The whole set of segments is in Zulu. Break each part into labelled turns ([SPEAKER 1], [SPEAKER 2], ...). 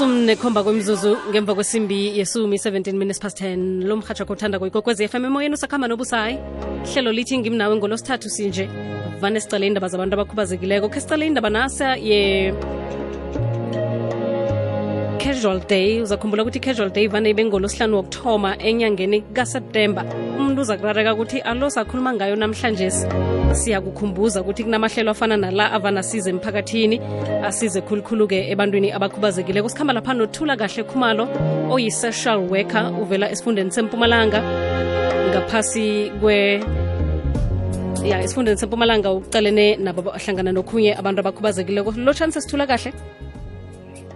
[SPEAKER 1] ilishumi kwemzuzu ngemva kwesimbi yesumi 17 minutes past 10 lo mrhatsha kothanda kuyikokwezi fm emoyeni usakhamba nobusayi hlelo lithi ngimnawe ngolosithathu sinje. Vane sicale indaba zabantu abakhubazekileko khe sicale indaba nasa ye casual day. Uzakhumbula ukuthi i-casual day vane ibe ngolosihlanu wokuthoma enyangeni kaseptemba umuntu uza kurareka ukuthi alo sakhuluma ngayo namhlanje siyakukhumbuza ukuthi kunamahlelo afana nala avanasize emphakathini asize khulukhulu-ke ebantwini abakhubazekileko. Sikhamba lapha nothula kahle khumalo oyi-social worker uvela esifundeni sempumalanga ngaphasi kwe ya esifundeni sempumalanga ucalene nabo ahlangana nokhunye abantu abakhubazekileko. Lotshani sithula kahle?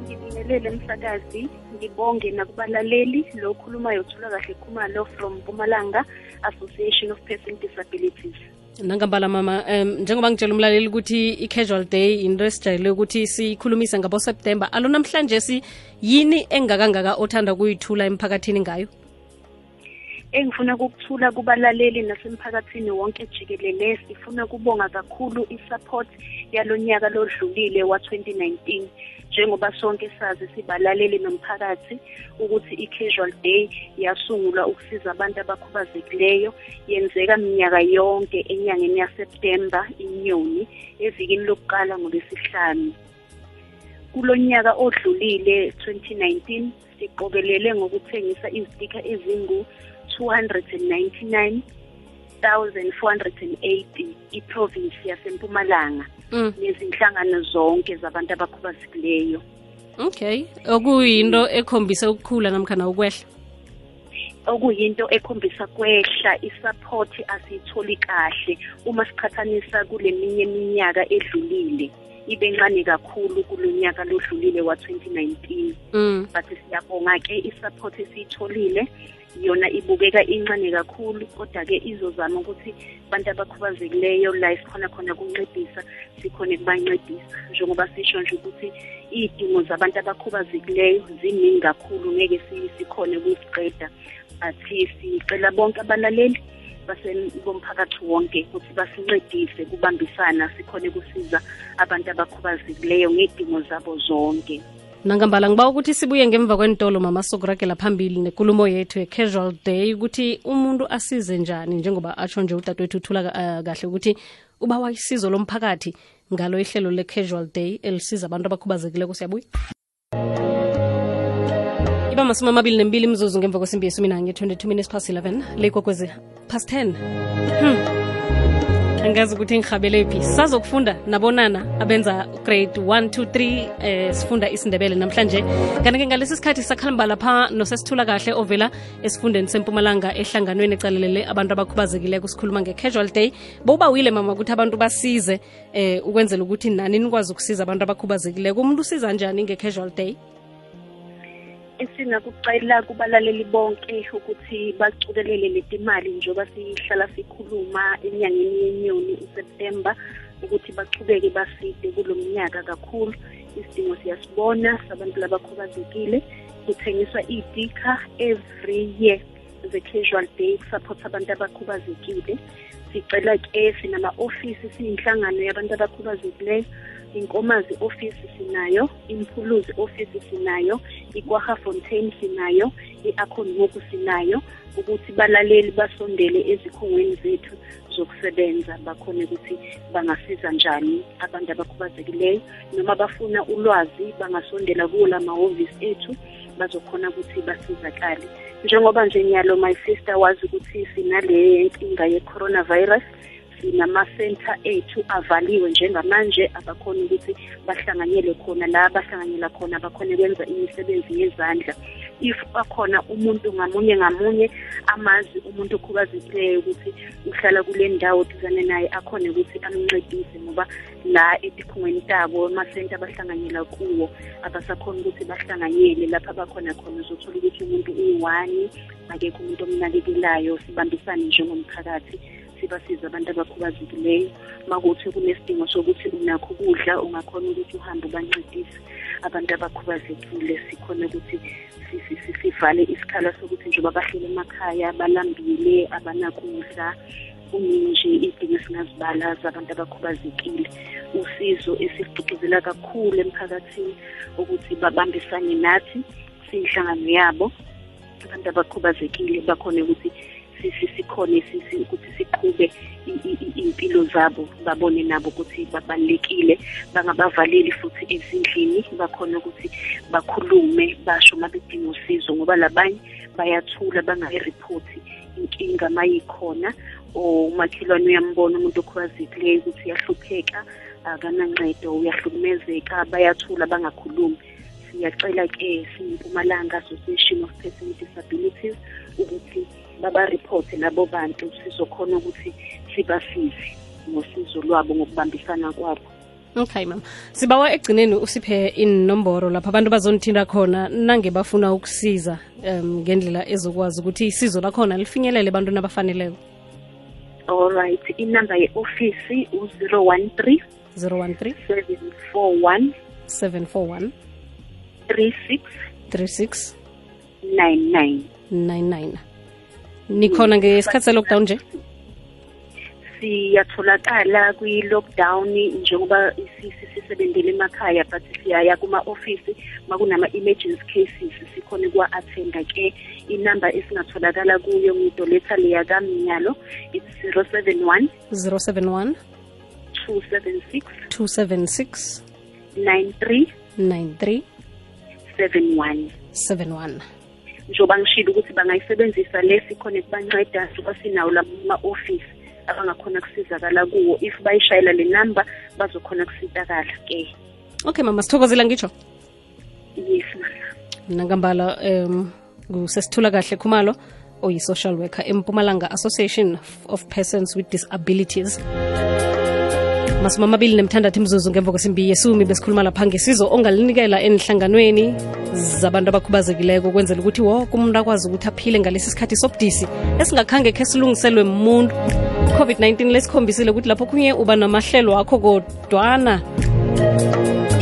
[SPEAKER 2] Ngibingelele msakazi ngibonge nakubalaleli. Lo khulumayo thula kahle khumalo from mpumalanga association of person disabilities
[SPEAKER 1] nangambala mama um njengoba ngitshela umlaleli ukuthi i-casual day into esijayele ukuthi sikhulumise ngabo-september alo namhlanje si yini engakangaka othanda kuyithula emphakathini ngayo
[SPEAKER 2] engifuna ukukuthula kubalaleli nasemphakathini wonke jikelele sifuna kubonga kakhulu isupport yalo nyaka lodlulile wa-2019 njengoba sonke sazi sibalaleli nomphakathi ukuthi i-casual day yasungulwa ukusiza abantu abakhubazekileyo yenzeka minyaka yonke enyangeni yaseptemba inyoni evikini lokuqala ngolwesihlanu. Kulo nyaka odlulile 2019 siqokelele ngokuthengisa izitika ezingu 299 1480 iprovince yasempumalanga.
[SPEAKER 1] Mm.
[SPEAKER 2] nezinhlangano zonke zabantu abakhubazekileyo
[SPEAKER 1] okay. Okuyinto ekhombisa ukukhula namkhana ukwehla
[SPEAKER 2] okuyinto ekhombisa kwehla isupport asiyitholi kahle. Uma siqhathanisa kule minye iminyaka edlulile ibe ncane kakhulu kulo nyaka lodlulile wa-2019
[SPEAKER 1] mm.
[SPEAKER 2] but siyabonga-ke isupport esiyitholile. Yona ibukeka incane kakhulu kodwa-ke izozama ukuthi abantu abakhubazekileyo la esikhona khona kuncedisa sikhone kubancedisa. Njengoba sisho nje ukuthi iy'dingo zabantu abakhubazekileyo ziningi kakhulu ngeke sikhone ukuziqeda. But sicela bonke abalaleli bomphakathi wonke ukuthi basincedise kubambisana sikhone kusiza abantu abakhubazekileyo ngey'dingo zabo zonke.
[SPEAKER 1] Nangambala ngiba ukuthi sibuye ngemva kwentolo mama sokuragela phambili nekulumo yethu ye-casual day ukuthi umuntu asize njani njengoba atsho nje udadewethu uthula uh, kahle ukuthi uba wayisizo lomphakathi ngalo ihlelo le-casual day elisiza abantu abakhubazekileko. Siyabuya. Iba masumi amabili nembili imzuzu ngemva kwesimbi yesumi nanye 22 minutes past 11 leyikwekwezi past 10 hmm. Angazi ukuthi ngihabele phi. Sazokufunda nabonana abenza grade 1 2 3 eh, sifunda isindebele namhlanje. Kanti-ke ngalesi sikhathi sakhalamba lapha nosesithula kahle ovela esifundeni sempumalanga ehlanganweni ecalelele abantu abakhubazekileko sikhuluma nge-casual day. Bowubawile mama ukuthi abantu basize eh, ukwenzela ukuthi nani nikwazi ukusiza abantu abakhubazekileko. Umuntu usiza njani nge-casual day
[SPEAKER 2] esingakucela kubalaleli bonke ukuthi bacukelele leti mali njengoba sihlala sikhuluma enyangeni yenyoni useptemba ukuthi bachubeke baside kulo mnyaka kakhulu. Isidingo siyasibona sabantu labakhubazekile. Kuthengiswa iy'tika every year the-casual day kusupport abantu abakhubazekile. Sicela-ke sinama-ofisi siyinhlangano yabantu abakhubazekileyo inkomazi office sinayo imphuluzi office sinayo ikwaha fontaine sinayo i-akhonmoku sinayo ukuthi balaleli basondele ezikhungweni zethu zokusebenza bakhone ukuthi bangasiza njani abantu abakhubazekileyo. Noma bafuna ulwazi bangasondela kuwo la mahhovisi ethu bazokhona ukuthi basizakale. Njengoba nje nyalo my sister wazi ukuthi sinale nkinga ye-coronavirus. Sinama-center ethu avaliwe njengamanje abakhona ukuthi bahlanganyele khona la bahlanganyela khona bakhona kwenza imisebenzi yezandla. If bakhona umuntu ngamunye ngamunye amazi umuntu okhubazekileyo ukuthi uhlala kule ndawo duzane naye akhone ukuthi amncedise ngoba la etikhungweni tabo amasenta abahlanganyela kuwo abasakhona ukuthi bahlanganyele. Lapha bakhona khona uzothola ukuthi umuntu uyi-one akekho umuntu omnakekelayo sibambisane njengomphakathi. Sibasiza abantu abakhubazekileyo. Makuthi kunesidingo sokuthi unakho ukudla ungakhona ukuthi uhambe ubancedise. Abantu abakhubazekile sikhona ukuthi sivale isikhala sokuthi njengoba bahlele emakhaya balambile abanakudla. Kuningi nje iy'dingo esingazibala zabantu abakhubazekile. Usizo esigqugquzela kakhulu emphakathini ukuthi babambisane nathi siyinhlangano yabo. Abantu abakhubazekile bakhone ukuthi sikhone ukuthi siqhube iy'mpilo zabo babone nabo ukuthi babalulekile bangabavaleli futhi ezindlini bakhona ukuthi bakhulume basho uma bedinga usizo ngoba labanye bayathula bangayiriphothi inkinga mayikhona or umakhelwane uyambona umuntu okhubazekileyo ukuthi uyahlupheka akanancedo uyahlukumezeka bayathula bangakhulumi. Siyacela-ke siyimpumalanga association of person with disabilities ukuthi babaripothe labo bantu sizokhona ukuthi sibasize ngosizo lwabo ngokubambisana kwabo.
[SPEAKER 1] Okay mama sibawa egcineni usiphe inomboro lapho abantu bazonithinda khona nange bafuna ukusiza um ngendlela ezokwazi ukuthi isizo lakhona lifinyelele ebantwini abafaneleko.
[SPEAKER 2] Alright inamba ye-ofisi u-013
[SPEAKER 1] 013
[SPEAKER 2] 741
[SPEAKER 1] 741
[SPEAKER 2] 36
[SPEAKER 1] 36
[SPEAKER 2] 99
[SPEAKER 1] 99 nikhona ngesikhathi se-lockdown nje?
[SPEAKER 2] Siyatholakala kwi-lockdown njengoba sisebenzele emakhaya but siyaya kuma-ofisi. Makunama-emergency cases sikhona ukuwa-athenda ke inamba esingatholakala kuyo ngidoletha leya kamnyalo it's 071
[SPEAKER 1] 071
[SPEAKER 2] 276
[SPEAKER 1] 276
[SPEAKER 2] 93
[SPEAKER 1] 93
[SPEAKER 2] 71
[SPEAKER 1] 71
[SPEAKER 2] njengoba ngishilo ukuthi bangayisebenzisa lesi khona kubanceda njengoba sinawo lama-ofisi abangakhona kusizakala kuwo. If bayishayela le number bazokhona kusizakala ke.
[SPEAKER 1] Okay mama sithokozela ngitsho?
[SPEAKER 2] Yes mama
[SPEAKER 1] nangambala um ngusesithula kahle khumalo oyi-social worker empumalanga association of persons with disabilities masumi amabili nemthandathu imzuzu ngemva kwesimbi yesumi besikhuluma lapha ngesizo ongalinikela enhlanganweni zabantu abakhubazekileko kwenzela ukuthi woke umuntu akwazi ukuthi aphile ngalesi sikhathi sobudisi esingakhange khe silungiselwe muntu. Covid-19 lesikhombisile ukuthi lapho khunye uba namahlelo akho kodwana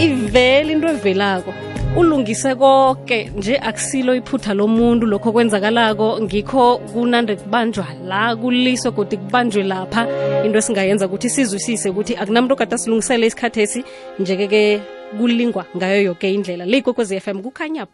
[SPEAKER 1] ivele into evelako ulungise konke nje akusilo iphutha lomuntu lokho kwenzakalako. Ngikho kunande kubanjwa la kuliswe godi kubanjwe lapha. Into esingayenza ukuthi sizwisise ukuthi akunamuntu okade asilungisele isikhathi esi njeke-ke kulingwa ngayo yoke indlela. Le ikwekwezi m kukhanya